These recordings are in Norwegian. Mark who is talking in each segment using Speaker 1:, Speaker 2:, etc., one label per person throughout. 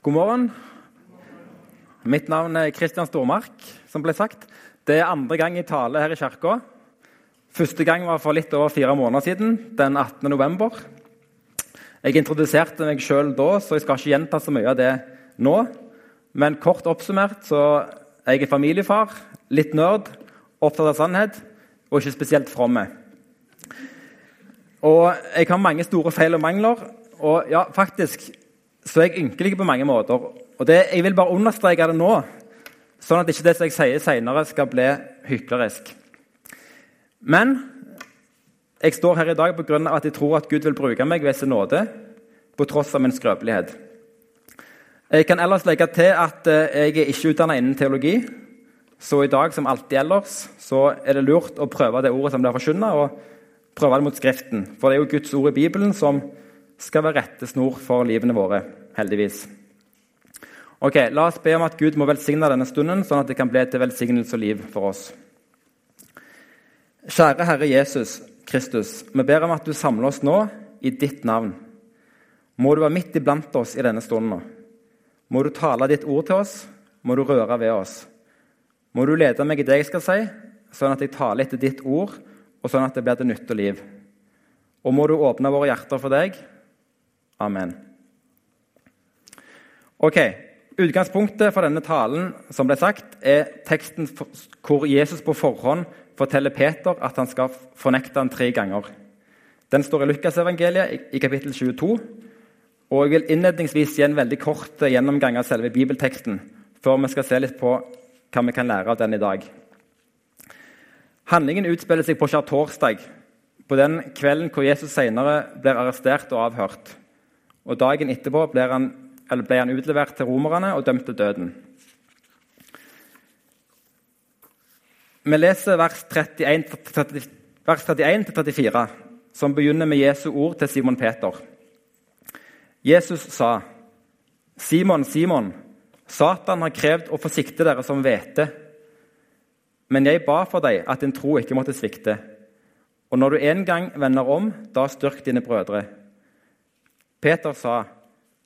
Speaker 1: God morgen. Mitt navn er Kristian Stormark, som ble sagt. Det er andre gang i tale her i kirka. Første gang var for litt over fire måneder siden, den 18. november. Jeg introduserte meg sjøl da, så jeg skal ikke gjenta så mye av det nå. Men kort oppsummert så er jeg familiefar, litt nerd, opptatt av sannhet og ikke spesielt from. Og jeg har mange store feil og mangler. Og ja, faktisk så er jeg ynkelig på mange måter. Og det, Jeg vil bare understreke det nå, sånn at ikke det som jeg sier senere, skal bli hyklerisk. Men jeg står her i dag pga. at jeg tror at Gud vil bruke meg ved sin nåde, på tross av min skrøpelighet. Jeg kan ellers legge til at eh, jeg er ikke utdannet innen teologi. Så i dag, som alltid ellers, så er det lurt å prøve det ordet som blir forkynna, og prøve det mot Skriften. For det er jo Guds ord i Bibelen som skal være rettesnor for livene våre, heldigvis. Ok, La oss be om at Gud må velsigne denne stunden, sånn at det kan bli til velsignelse og liv for oss. Kjære Herre Jesus Kristus, vi ber om at du samler oss nå i ditt navn. Må du være midt iblant oss i denne stunden. Må du tale ditt ord til oss, må du røre ved oss. Må du lede meg i det jeg skal si, sånn at jeg taler etter ditt ord, og sånn at det blir til nytte og liv. Og må du åpne våre hjerter for deg, Amen. Ok, Utgangspunktet for denne talen som ble sagt, er teksten hvor Jesus på forhånd forteller Peter at han skal fornekte ham tre ganger. Den står i Lukasevangeliet i kapittel 22. og Jeg vil innledningsvis gi en veldig kort gjennomgang av selve bibelteksten før vi skal se litt på hva vi kan lære av den i dag. Handlingen utspiller seg på skjærtorsdag, på den kvelden hvor Jesus senere blir arrestert og avhørt og Dagen etterpå ble han, ble han utlevert til romerne og dømt til døden. Vi leser vers 31-34, som begynner med Jesu ord til Simon Peter. Jesus sa, 'Simon, Simon, Satan har krevd å forsikte dere som hvete.' 'Men jeg ba for deg at din tro ikke måtte svikte.' 'Og når du en gang vender om, da styrk dine brødre.' Peter sa,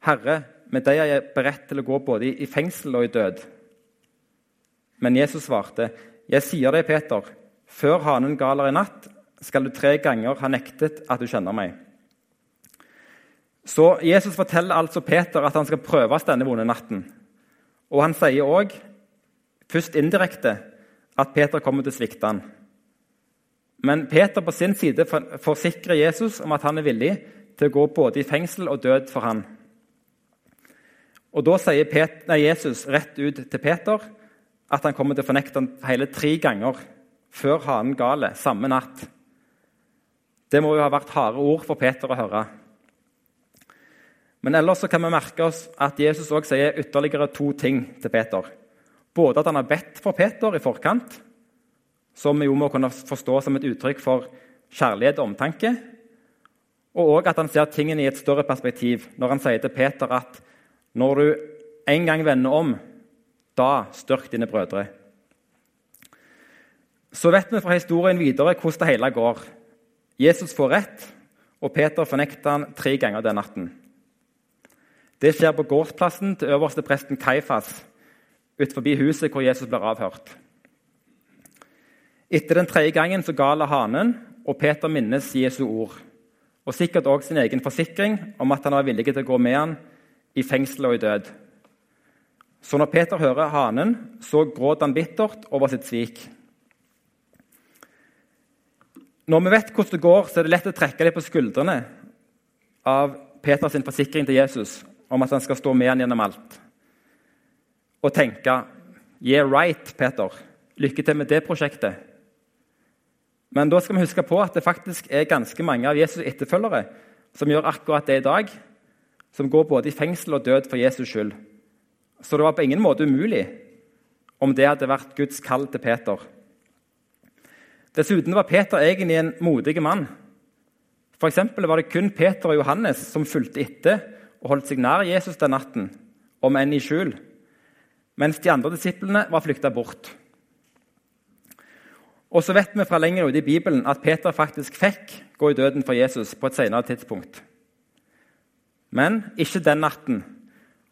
Speaker 1: 'Herre, med deg er jeg beredt til å gå både i fengsel og i død.' Men Jesus svarte, 'Jeg sier deg, Peter, før hanen galer i natt, skal du tre ganger ha nektet at du kjenner meg.' Så Jesus forteller altså Peter at han skal prøves denne vonde natten. Og han sier òg, først indirekte, at Peter kommer til å svikte han. Men Peter på sin side forsikrer Jesus om at han er villig til å gå både i fengsel og død for han. Og Da sier Pet nei, Jesus rett ut til Peter at han kommer til å fornekte ham hele tre ganger før hanen gale, samme natt. Det må jo ha vært harde ord for Peter å høre. Men ellers kan vi merke oss at Jesus også sier ytterligere to ting til Peter. Både at han har bedt for Peter i forkant, som vi jo må kunne forstå som et uttrykk for kjærlighet og omtanke, og også at han ser tingene i et større perspektiv når han sier til Peter at når du en gang vender om, da styrk dine brødre. Så vet vi fra historien videre hvordan det hele går. Jesus får rett, og Peter fornekter han tre ganger den natten. Det skjer på gårdsplassen til øverste presten Kaifas utenfor huset hvor Jesus blir avhørt. Etter den tredje gangen så galer hanen, og Peter minnes Jesu ord og sikkert òg sin egen forsikring om at han var villig til å gå med han i fengsel og i død. Så når Peter hører hanen, så gråter han bittert over sitt svik. Når vi vet hvordan det går, så er det lett å trekke litt på skuldrene av Peters forsikring til Jesus om at han skal stå med han gjennom alt. Og tenke Yeah right, Peter. Lykke til med det prosjektet. Men da skal vi huske på at det faktisk er ganske mange av Jesus' etterfølgere som gjør akkurat det i dag, som går både i fengsel og død for Jesus skyld. Så det var på ingen måte umulig om det hadde vært Guds kall til Peter. Dessuten var Peter egentlig en modig mann. For var det kun Peter og Johannes som fulgte etter og holdt seg nær Jesus den natten, om enn i skjul, mens de andre disiplene var flykta bort. Og så vet vi fra lenger ute i Bibelen at Peter faktisk fikk gå i døden for Jesus på et senere tidspunkt. Men ikke den natten.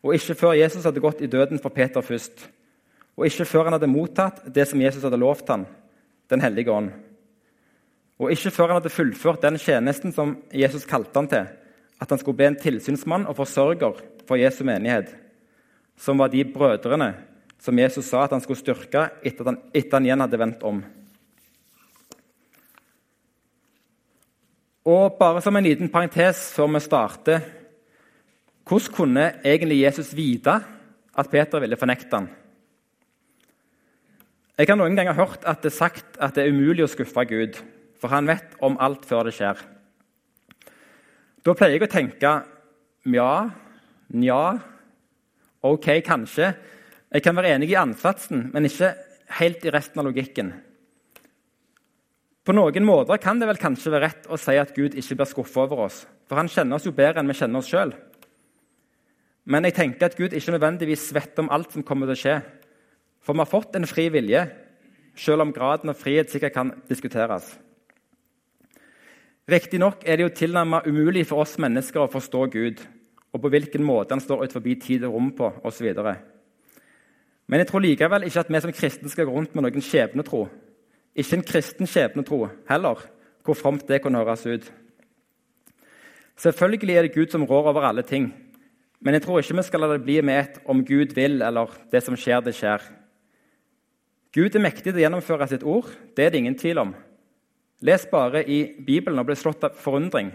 Speaker 1: og ikke før Jesus hadde gått i døden for Peter først, og ikke før han hadde mottatt det som Jesus hadde lovt han, Den hellige ånd, og ikke før han hadde fullført den tjenesten som Jesus kalte han til, at han skulle bli en tilsynsmann og forsørger for Jesu menighet, som var de brødrene som Jesus sa at han skulle styrke etter at han, etter han igjen hadde vendt om. Og bare som en liten parentes før vi starter Hvordan kunne egentlig Jesus vite at Peter ville fornekte ham? Jeg har noen ganger hørt at det er sagt at det er umulig å skuffe Gud, for han vet om alt før det skjer. Da pleier jeg å tenke ja, nja, ok, kanskje. Jeg kan være enig i ansatsen, men ikke helt i resten av logikken. På noen måter kan det vel kanskje være rett å si at Gud ikke blir skuffa over oss, for han kjenner oss jo bedre enn vi kjenner oss sjøl. Men jeg tenker at Gud ikke nødvendigvis vet om alt som kommer til å skje. For vi har fått en fri vilje, selv om graden av frihet sikkert kan diskuteres. Riktignok er det jo tilnærmet umulig for oss mennesker å forstå Gud og på hvilken måte han står utenfor tid og rom på osv. Men jeg tror likevel ikke at vi som kristne skal gå rundt med noen skjebnetro ikke en kristen skjebnetro heller, hvor fromt det kunne høres ut. Selvfølgelig er det Gud som rår over alle ting, men jeg tror ikke vi skal la det bli med et 'om Gud vil' eller 'det som skjer, det skjer'. Gud er mektig til å gjennomføre sitt ord, det er det ingen tvil om. Les bare i Bibelen og bli slått av forundring.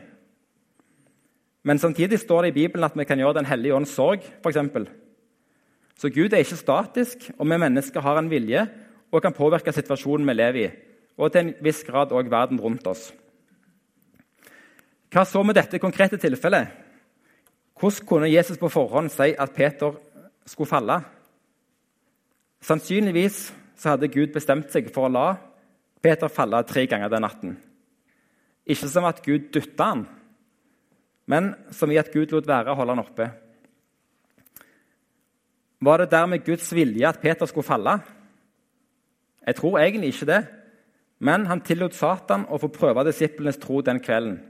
Speaker 1: Men samtidig står det i Bibelen at vi kan gjøre Den hellige ånds sorg, f.eks. Så Gud er ikke statisk, og vi mennesker har en vilje og kan påvirke situasjonen vi lever i, og til en viss grad òg verden rundt oss. Hva så med dette konkrete tilfellet? Hvordan kunne Jesus på forhånd si at Peter skulle falle? Sannsynligvis hadde Gud bestemt seg for å la Peter falle tre ganger den natten. Ikke som at Gud dytta han, men som i at Gud lot være å holde han oppe. Var det dermed Guds vilje at Peter skulle falle? Jeg tror egentlig ikke det, men han tillot Satan å få prøve disiplenes tro den kvelden.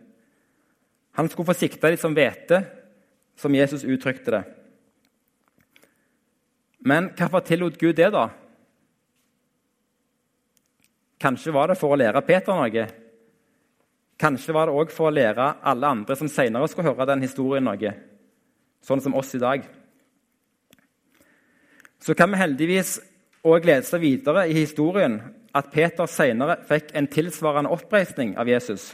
Speaker 1: Han skulle få sikta dem som hvete, som Jesus uttrykte det. Men hvorfor tillot Gud det, da? Kanskje var det for å lære Peter noe? Kanskje var det òg for å lære alle andre som senere skulle høre den historien, noe, sånn som oss i dag. Så kan vi heldigvis og lese videre i historien at Peter senere fikk en tilsvarende oppreisning av Jesus.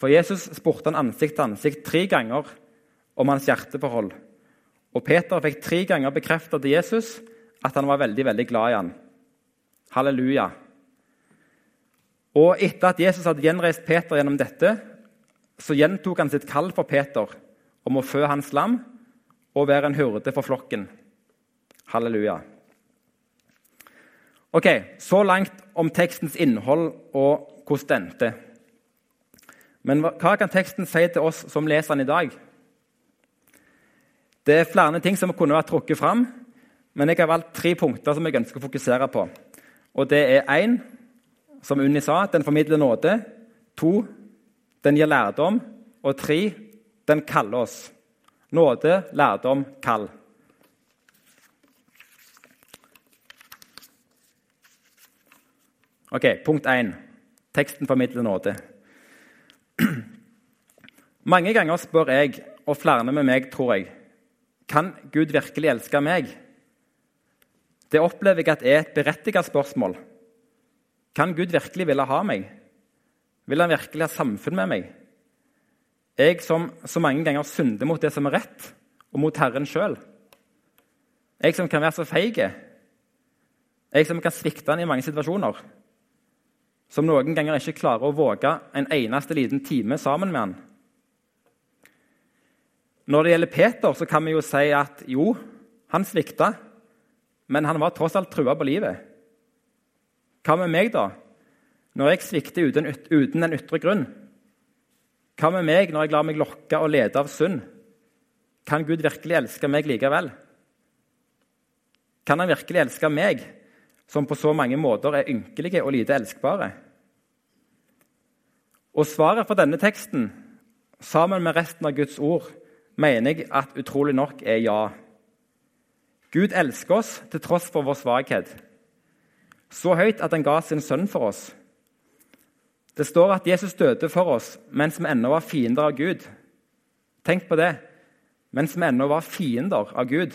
Speaker 1: For Jesus spurte han ansikt til ansikt tre ganger om hans hjerteforhold. Og Peter fikk tre ganger bekreftet til Jesus at han var veldig veldig glad i han. Halleluja. Og etter at Jesus hadde gjenreist Peter gjennom dette, så gjentok han sitt kall for Peter om å fø hans lam og være en hurde for flokken. Halleluja. Ok, Så langt om tekstens innhold og hvordan det endte. Men hva kan teksten si til oss som leser den i dag? Det er flere ting som kunne vært trukket fram, men jeg har valgt tre punkter som jeg ønsker å fokusere på. Og Det er én, som Unni sa, den formidler nåde. To, den gir lærdom. Og tre, den kaller oss. Nåde, lærdom, kall. Ok, Punkt 1. Teksten formidler nåde. Mange ganger spør jeg, og flere med meg, tror jeg, kan Gud virkelig elske meg? Det opplever jeg at er et berettiget spørsmål. Kan Gud virkelig ville ha meg? Vil han virkelig ha samfunn med meg? Jeg som så mange ganger synder mot det som er rett, og mot Herren sjøl. Jeg som kan være så feig. Jeg som kan svikte han i mange situasjoner som noen ganger ikke klarer å våge en eneste liten time sammen med han. Når det gjelder Peter, så kan vi jo si at jo, han svikta, men han var tross alt trua på livet. Hva med meg, da? Når jeg svikter uten, uten en ytre grunn? Hva med meg når jeg lar meg lokke og lede av synd? Kan Gud virkelig elske meg likevel? Kan han virkelig elske meg, som på så mange måter er ynkelige og lite elskbare? Og svaret for denne teksten, sammen med resten av Guds ord, mener jeg at utrolig nok er ja. Gud elsker oss til tross for vår svakhet. Så høyt at han ga sin sønn for oss. Det står at Jesus døde for oss mens vi ennå var fiender av Gud. Tenk på det. Mens vi ennå var fiender av Gud.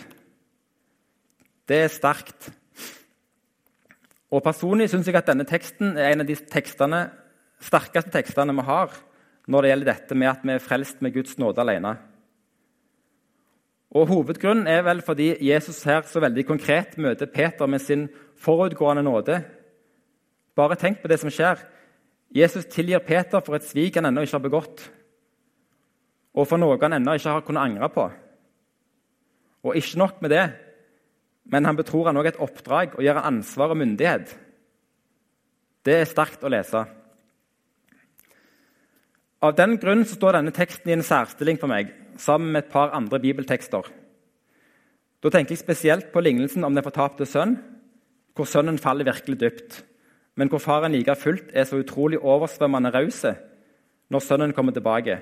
Speaker 1: Det er sterkt. Og Personlig syns jeg at denne teksten er en av de tekstene, sterkeste tekstene vi har når det gjelder dette med at vi er frelst med Guds nåde alene. Og Hovedgrunnen er vel fordi Jesus her så veldig konkret møter Peter med sin forutgående nåde. Bare tenk på det som skjer. Jesus tilgir Peter for et svik han ennå ikke har begått, og for noe han ennå ikke har kunnet angre på. Og ikke nok med det, men han betror han også et oppdrag og gjør ansvar og myndighet. Det er sterkt å lese. Av den grunn står denne teksten i en særstilling for meg, sammen med et par andre bibeltekster. Da tenker jeg spesielt på lignelsen om den fortapte sønn, hvor sønnen faller virkelig dypt, men hvor faren like fullt er så utrolig oversvømmende raus når sønnen kommer tilbake.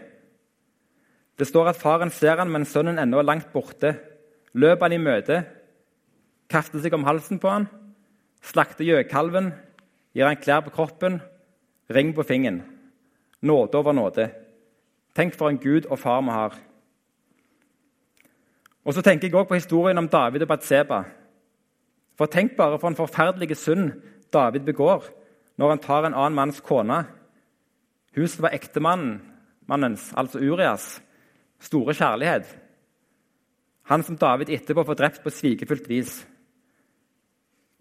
Speaker 1: Det står at faren ser han mens sønnen ennå er langt borte, løper han i møte, kaster seg om halsen på han, slakter gjøkalven, gir han klær på kroppen, ring på fingeren. Nåde over nåde. Tenk for en Gud og far vi har. Og så tenker jeg også på historien om David og Batseba. For Tenk bare for en forferdelig synd David begår når han tar en annen manns kone. Hun som var ektemannen, mannens, altså Urias, store kjærlighet. Han som David etterpå får drept på svikefullt vis.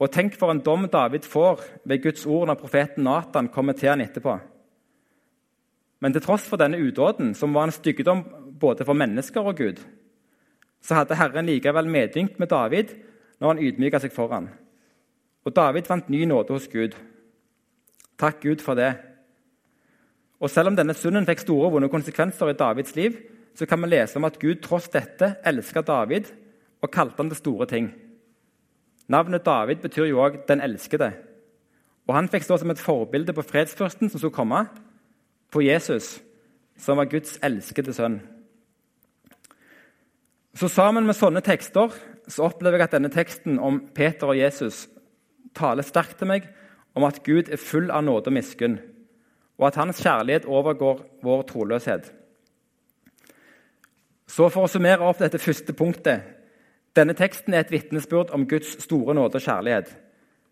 Speaker 1: Og tenk for en dom David får ved Guds ord når profeten Nathan kommer til han etterpå. Men til tross for denne udåden, som var en styggedom både for mennesker og Gud, så hadde Herren likevel medynk med David når han ydmyka seg for ham. Og David fant ny nåde hos Gud. Takk Gud for det. Og Selv om denne synden fikk store vonde konsekvenser i Davids liv, så kan vi lese om at Gud tross dette elska David og kalte han til store ting. Navnet David betyr jo òg 'den elskede'. Og Han fikk stå som et forbilde på fredsfyrsten som skulle komme, på Jesus, som var Guds elskede sønn. Så Sammen med sånne tekster så opplever jeg at denne teksten om Peter og Jesus taler sterkt til meg om at Gud er full av nåde og miskunn, og at hans kjærlighet overgår vår troløshet. Så For å summere opp dette første punktet denne teksten er et vitnesbyrd om Guds store nåde og kjærlighet.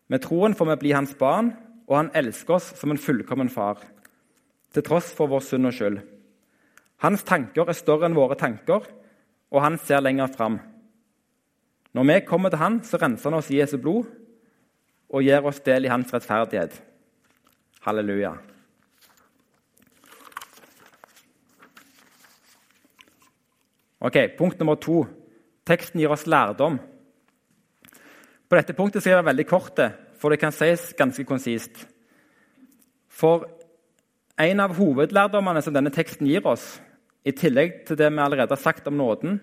Speaker 1: Med troen får vi bli hans barn, og han elsker oss som en fullkommen far til tross for vår synd og skyld. Hans tanker er større enn våre tanker, og han ser lenger fram. Når vi kommer til han, så renser han oss i Jesu blod og gir oss del i hans rettferdighet. Halleluja. Ok, Punkt nummer to. Teksten gir oss lærdom. På dette punktet skal jeg veldig kort, for det kan sies ganske konsist. For en av hovedlærdommene som denne teksten gir oss, i tillegg til det vi allerede har sagt om nåden,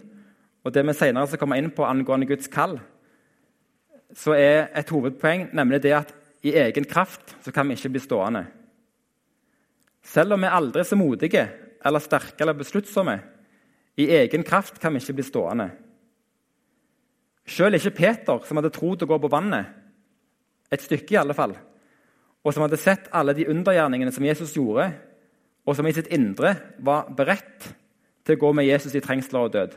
Speaker 1: og det vi senere skal komme inn på angående Guds kall, så er et hovedpoeng nemlig det at i egen kraft så kan vi ikke bli stående. Selv om vi er aldri så modige eller sterke eller besluttsomme, i egen kraft kan vi ikke bli stående. Selv ikke Peter, som hadde tro å gå på vannet, et stykke i alle fall, og som hadde sett alle de undergjerningene som Jesus gjorde, og som i sitt indre var beredt til å gå med Jesus i trengsler og død.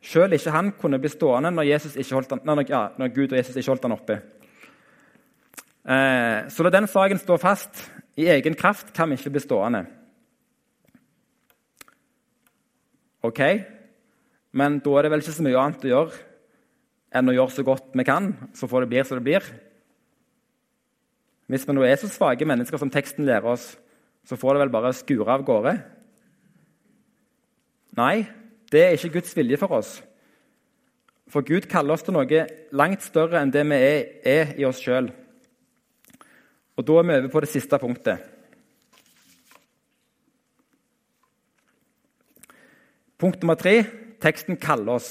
Speaker 1: Selv ikke han kunne bli stående når, han, når, ja, når Gud og Jesus ikke holdt han oppe. Eh, så la den saken stå fast. I egen kraft kan vi ikke bli stående. Ok, men da er det vel ikke så mye annet å gjøre enn å gjøre så godt vi kan, så får det bli som det blir. Hvis vi nå er så svake mennesker som teksten lærer oss, så får det vel bare skure av gårde? Nei, det er ikke Guds vilje for oss. For Gud kaller oss til noe langt større enn det vi er, er i oss sjøl. Og da er vi over på det siste punktet. Punkt nummer tre teksten kaller oss.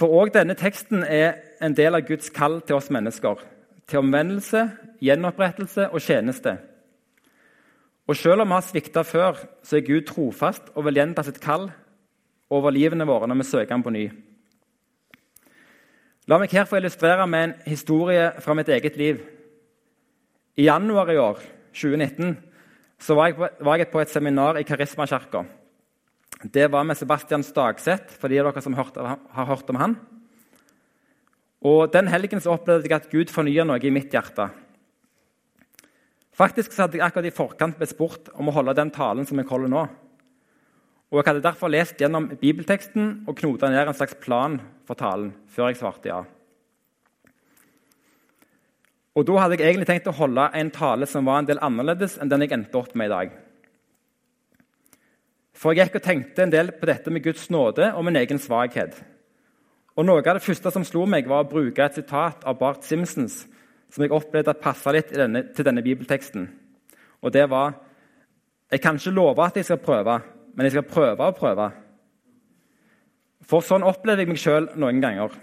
Speaker 1: For òg denne teksten er en del av Guds kall til oss mennesker til omvendelse, gjenopprettelse og tjeneste. Og Selv om vi har svikta før, så er Gud trofast og vil gjenta sitt kall over livene våre når vi søker ham på ny. La meg her få illustrere med en historie fra mitt eget liv. I januar i år, 2019, så var jeg på, var jeg på et seminar i Karismakirka. Det var med Sebastian Stagseth, for de av dere som har hørt, om han. Og Den helgen så opplevde jeg at Gud fornya noe i mitt hjerte. Faktisk så hadde jeg akkurat i forkant blitt spurt om å holde den talen som jeg holder nå. Og Jeg hadde derfor lest gjennom bibelteksten og knota ned en slags plan for talen før jeg svarte ja. Og Da hadde jeg egentlig tenkt å holde en tale som var en del annerledes enn den jeg endte opp med i dag. For jeg gikk og tenkte en del på dette med Guds nåde og min egen svakhet. Og Noe av det første som slo meg, var å bruke et sitat av Bart Simpsons som jeg opplevde at passa litt denne, til denne bibelteksten. Og det var Jeg kan ikke love at jeg skal prøve, men jeg skal prøve å prøve. For sånn opplever jeg meg sjøl noen ganger.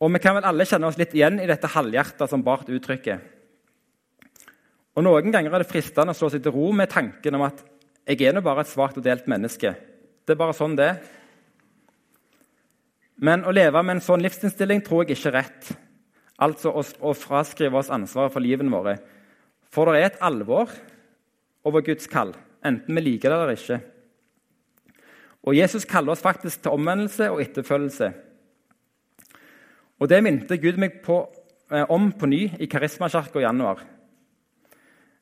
Speaker 1: Og Vi kan vel alle kjenne oss litt igjen i dette halvhjertet som Barth uttrykker. Og Noen ganger er det fristende å slå seg til ro med tanken om at jeg er nå bare et svakt og delt menneske. Det er bare sånn det. Men å leve med en sånn livsinnstilling tror jeg ikke er rett. Altså å fraskrive oss ansvaret for livene våre. For det er et alvor over Guds kall, enten vi liker det eller ikke. Og Jesus kaller oss faktisk til omvendelse og etterfølgelse. Og Det minte Gud meg på, eh, om på ny i Karismakirka i januar.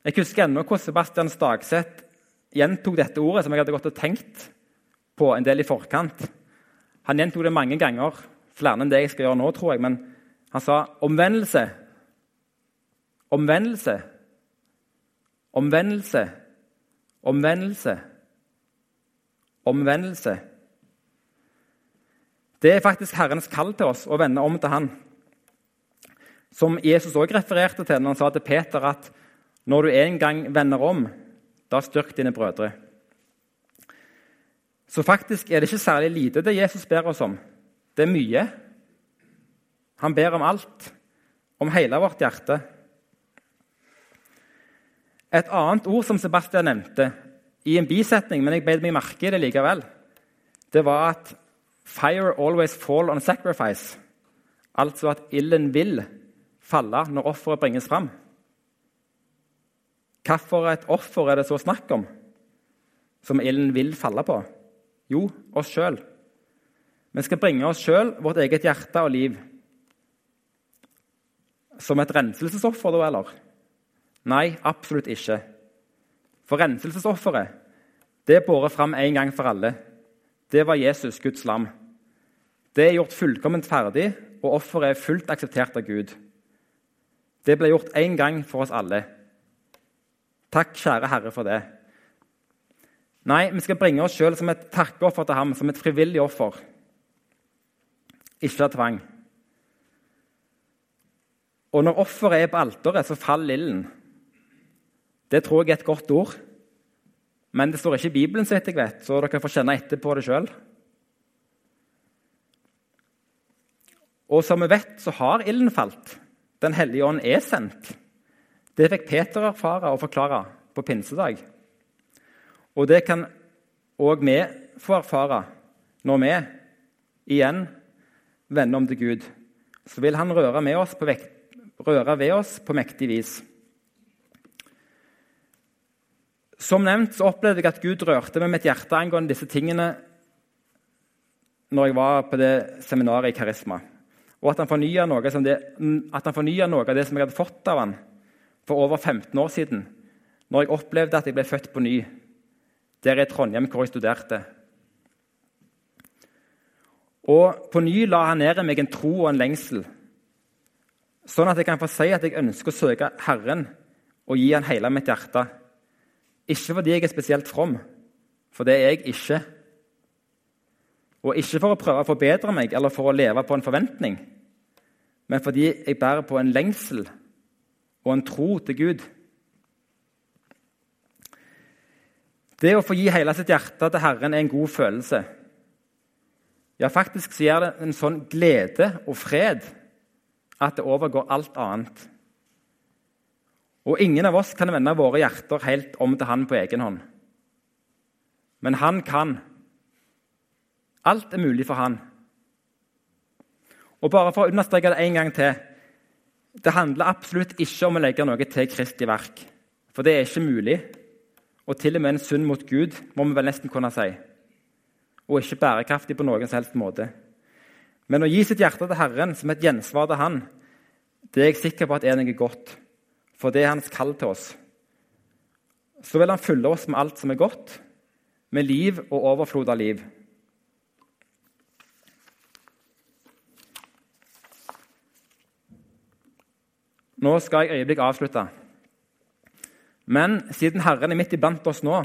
Speaker 1: Jeg husker ennå hvordan Sebastian Stagseth gjentok dette ordet som jeg hadde gått og tenkt på en del i forkant. Han gjentok det mange ganger, flere enn det jeg skal gjøre nå, tror jeg. men han sa omvendelse, omvendelse, omvendelse, omvendelse, omvendelse. Det er faktisk Herrens kall til oss å vende om til Han. Som Jesus også refererte til når han sa til Peter at når du en gang vender om, da styrk dine brødre. Så faktisk er det ikke særlig lite det Jesus ber oss om. Det er mye. Han ber om alt, om hele vårt hjerte. Et annet ord som Sebastian nevnte i en bisetning, men jeg beit meg merke i det likevel, det var at 'fire always fall on sacrifice'. Altså at ilden vil falle når offeret bringes fram. Hvilket et offer er det så snakk om, som ilden vil falle på? Jo, oss sjøl. Vi skal bringe oss sjøl, vårt eget hjerte og liv som et renselsesoffer, da, eller? Nei, absolutt ikke. For renselsesofferet det er båret fram en gang for alle. Det var Jesus, Guds lam. Det er gjort fullkomment ferdig, og offeret er fullt akseptert av Gud. Det ble gjort én gang for oss alle. Takk, kjære Herre, for det. Nei, vi skal bringe oss sjøl som et takkeoffer til ham, som et frivillig offer. Ikke av tvang. Og når offeret er på alteret, så faller ilden. Det tror jeg er et godt ord. Men det står ikke i Bibelen, så jeg vet, så dere får kjenne etter på det sjøl. Og som vi vet, så har ilden falt. Den hellige ånd er sendt. Det fikk Peter erfare og forklare på pinsedag. Og det kan òg vi få erfare når vi igjen vender om til Gud. Så vil han røre oss vekt røre ved oss på mektig vis. Som nevnt så opplevde jeg at Gud rørte med mitt hjerte angående disse tingene når jeg var på det seminaret i Karisma, og at han fornya noe, noe, av det som jeg hadde fått av han for over 15 år siden, når jeg opplevde at jeg ble født på ny, der i Trondheim, hvor jeg studerte. Og På ny la han ned i meg en tro og en lengsel Sånn at jeg kan få si at jeg ønsker å søke Herren og gi Han hele mitt hjerte. Ikke fordi jeg er spesielt from, for det er jeg ikke. Og ikke for å prøve å forbedre meg eller for å leve på en forventning, men fordi jeg bærer på en lengsel og en tro til Gud. Det å få gi hele sitt hjerte til Herren er en god følelse. Ja, faktisk så gir det en sånn glede og fred at det overgår alt annet. Og ingen av oss kan vende våre hjerter helt om til Han på egen hånd. Men Han kan. Alt er mulig for Han. Og bare for å understreke det en gang til Det handler absolutt ikke om å legge noe til Kristi verk. For det er ikke mulig. Og til og med en synd mot Gud, må vi vel nesten kunne si. Og ikke bærekraftig på noen som helst måte. Men å gi sitt hjerte til Herren som et gjensvar til Han, det er jeg sikker på at er noe godt. For det er Hans kall til oss. Så vil Han fylle oss med alt som er godt, med liv og overflod av liv. Nå skal jeg øyeblikk avslutte. Men siden Herren er midt iblant oss nå,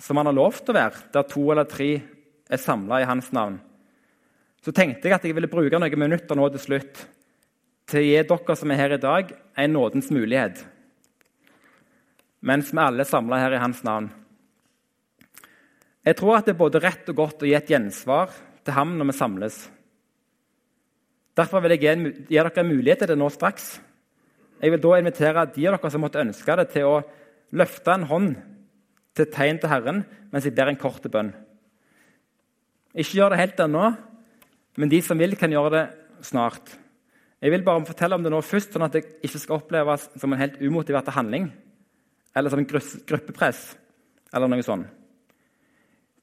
Speaker 1: som han har lovt å være, der to eller tre er samla i hans navn, så tenkte jeg at jeg ville bruke noen minutter nå til slutt til å gi dere som er her i dag, en nådens mulighet. Mens vi alle er samla her i hans navn. Jeg tror at det er både rett og godt å gi et gjensvar til ham når vi samles. Derfor vil jeg gi, dere en mulighet til det nå straks. Jeg vil da invitere de av dere som måtte ønske det, til å løfte en hånd til tegn til Herren mens jeg ber en kort bønn. Ikke gjør det helt ennå, men de som vil, kan gjøre det snart. Jeg vil bare fortelle om det nå først, sånn at det ikke skal oppleves som en helt umotivert handling eller som en gruppepress eller noe sånt.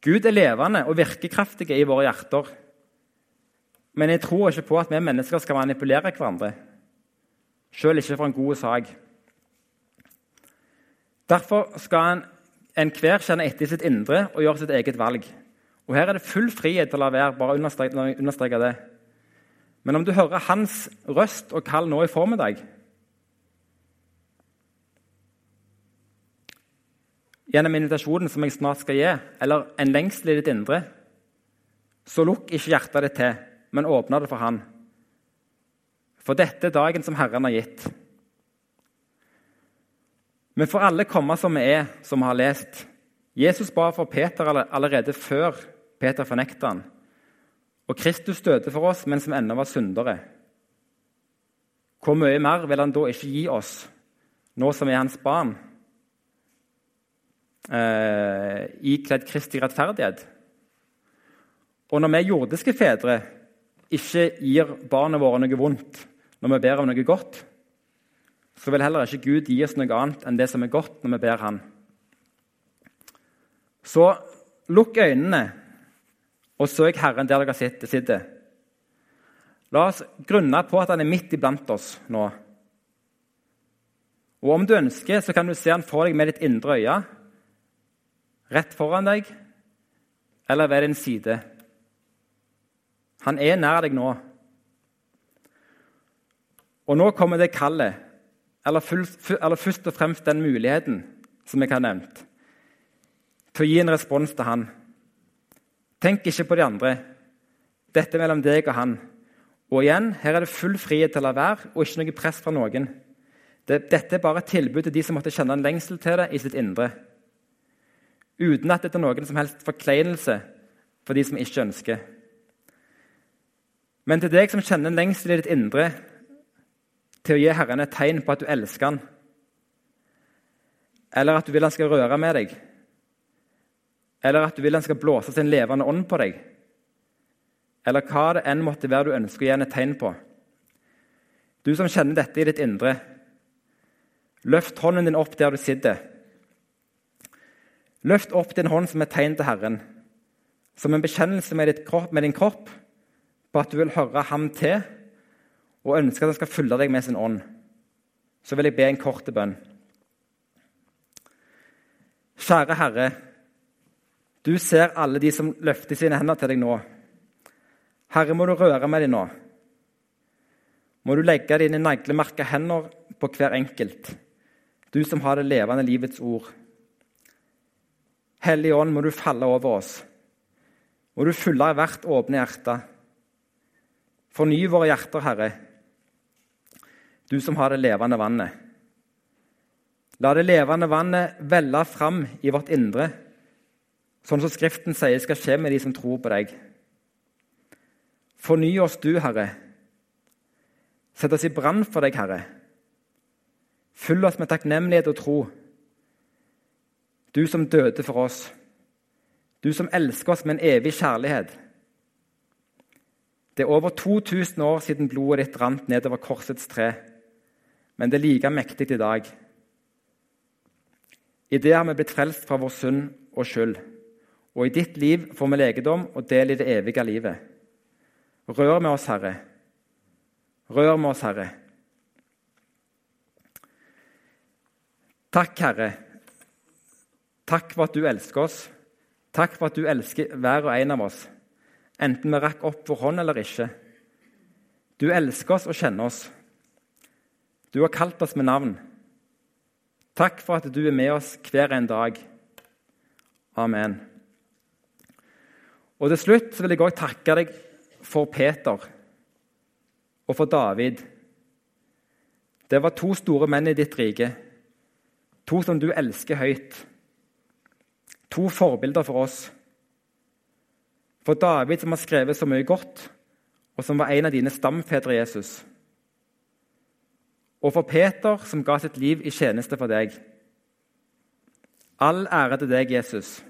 Speaker 1: Gud er levende og virkekraftige i våre hjerter. Men jeg tror ikke på at vi mennesker skal manipulere hverandre sjøl ikke for en god sak. Derfor skal enhver en kjenne etter sitt indre og gjøre sitt eget valg. Og Her er det full frihet til å la være. bare understreke, understreke det. Men om du hører hans røst og kall nå i formiddag Gjennom invitasjonen som jeg snart skal gi, eller en lengsel i ditt indre, så lukk ikke hjertet ditt til, men åpne det for Han. For dette er dagen som Herren har gitt. Vi får alle komme som vi er, som vi har lest. Jesus ba for Peter allerede før Peter fornekta han. Og Kristus døde for oss mens vi ennå var syndere. Hvor mye mer vil han da ikke gi oss, nå som er hans barn, eh, ikledd Kristi rettferdighet? Og når vi jordiske fedre ikke gir barna våre noe vondt, når vi ber om noe godt, så vil heller ikke Gud gi oss noe annet enn det som er godt, når vi ber Han. Så lukk øynene og søk Herren der dere sitter. La oss grunne på at Han er midt iblant oss nå. Og Om du ønsker, så kan du se Han for deg med ditt indre øye, rett foran deg eller ved din side. Han er nær deg nå. Og nå kommer det kallet, eller, eller først og fremst den muligheten som jeg har nevnt, til å gi en respons til han. Tenk ikke på de andre. Dette er mellom deg og han. Og igjen, her er det full frihet til å la være, og ikke noe press fra noen. Det, dette er bare et tilbud til de som måtte kjenne en lengsel til det i sitt indre. Uten at det er noen som helst forkleinelse for de som ikke ønsker. Men til deg som kjenner en lengsel i ditt indre til å gi Herren et tegn på at du elsker han, eller at du vil han skal røre med deg, eller at du vil han skal blåse sin levende ånd på deg, eller hva det enn måtte være du ønsker å gi han et tegn på. Du som kjenner dette i ditt indre, løft hånden din opp der du sitter. Løft opp din hånd som et tegn til Herren, som en bekjennelse med, kropp, med din kropp på at du vil høre ham til og ønsker at han skal fylle deg med sin ånd, så vil jeg be en kort bønn. Kjære Herre, du ser alle de som løfter sine hender til deg nå. Herre, må du røre med dem nå. Må du legge dine naglemerka hender på hver enkelt, du som har det levende livets ord. Hellige Ånd, må du falle over oss. Må du fylle hvert åpne hjerte. Forny våre hjerter, Herre du som har det levende vannet. La det levende vannet velle fram i vårt indre, sånn som Skriften sier skal skje med de som tror på deg. Forny oss, du, Herre. Sett oss i brann for deg, Herre. Fyll oss med takknemlighet og tro. Du som døde for oss. Du som elsker oss med en evig kjærlighet. Det er over 2000 år siden blodet ditt rant nedover korsets tre, men det er like mektig i dag. I det har vi blitt frelst fra vår synd og skyld. Og i ditt liv får vi legedom og del i det evige livet. Rør med oss, Herre. Rør med oss, Herre. Takk, Herre. Takk for at du elsker oss. Takk for at du elsker hver og en av oss, enten vi rakk opp vår hånd eller ikke. Du elsker oss og kjenner oss. Du har kalt oss med navn. Takk for at du er med oss hver en dag. Amen. Og Til slutt vil jeg også takke deg for Peter og for David. Det var to store menn i ditt rike, to som du elsker høyt. To forbilder for oss. For David, som har skrevet så mye godt, og som var en av dine stamfedre, Jesus. Og for Peter, som ga sitt liv i tjeneste for deg. All ære til deg, Jesus,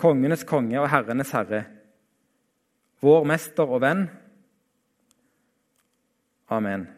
Speaker 1: kongenes konge og herrenes herre, vår mester og venn. Amen.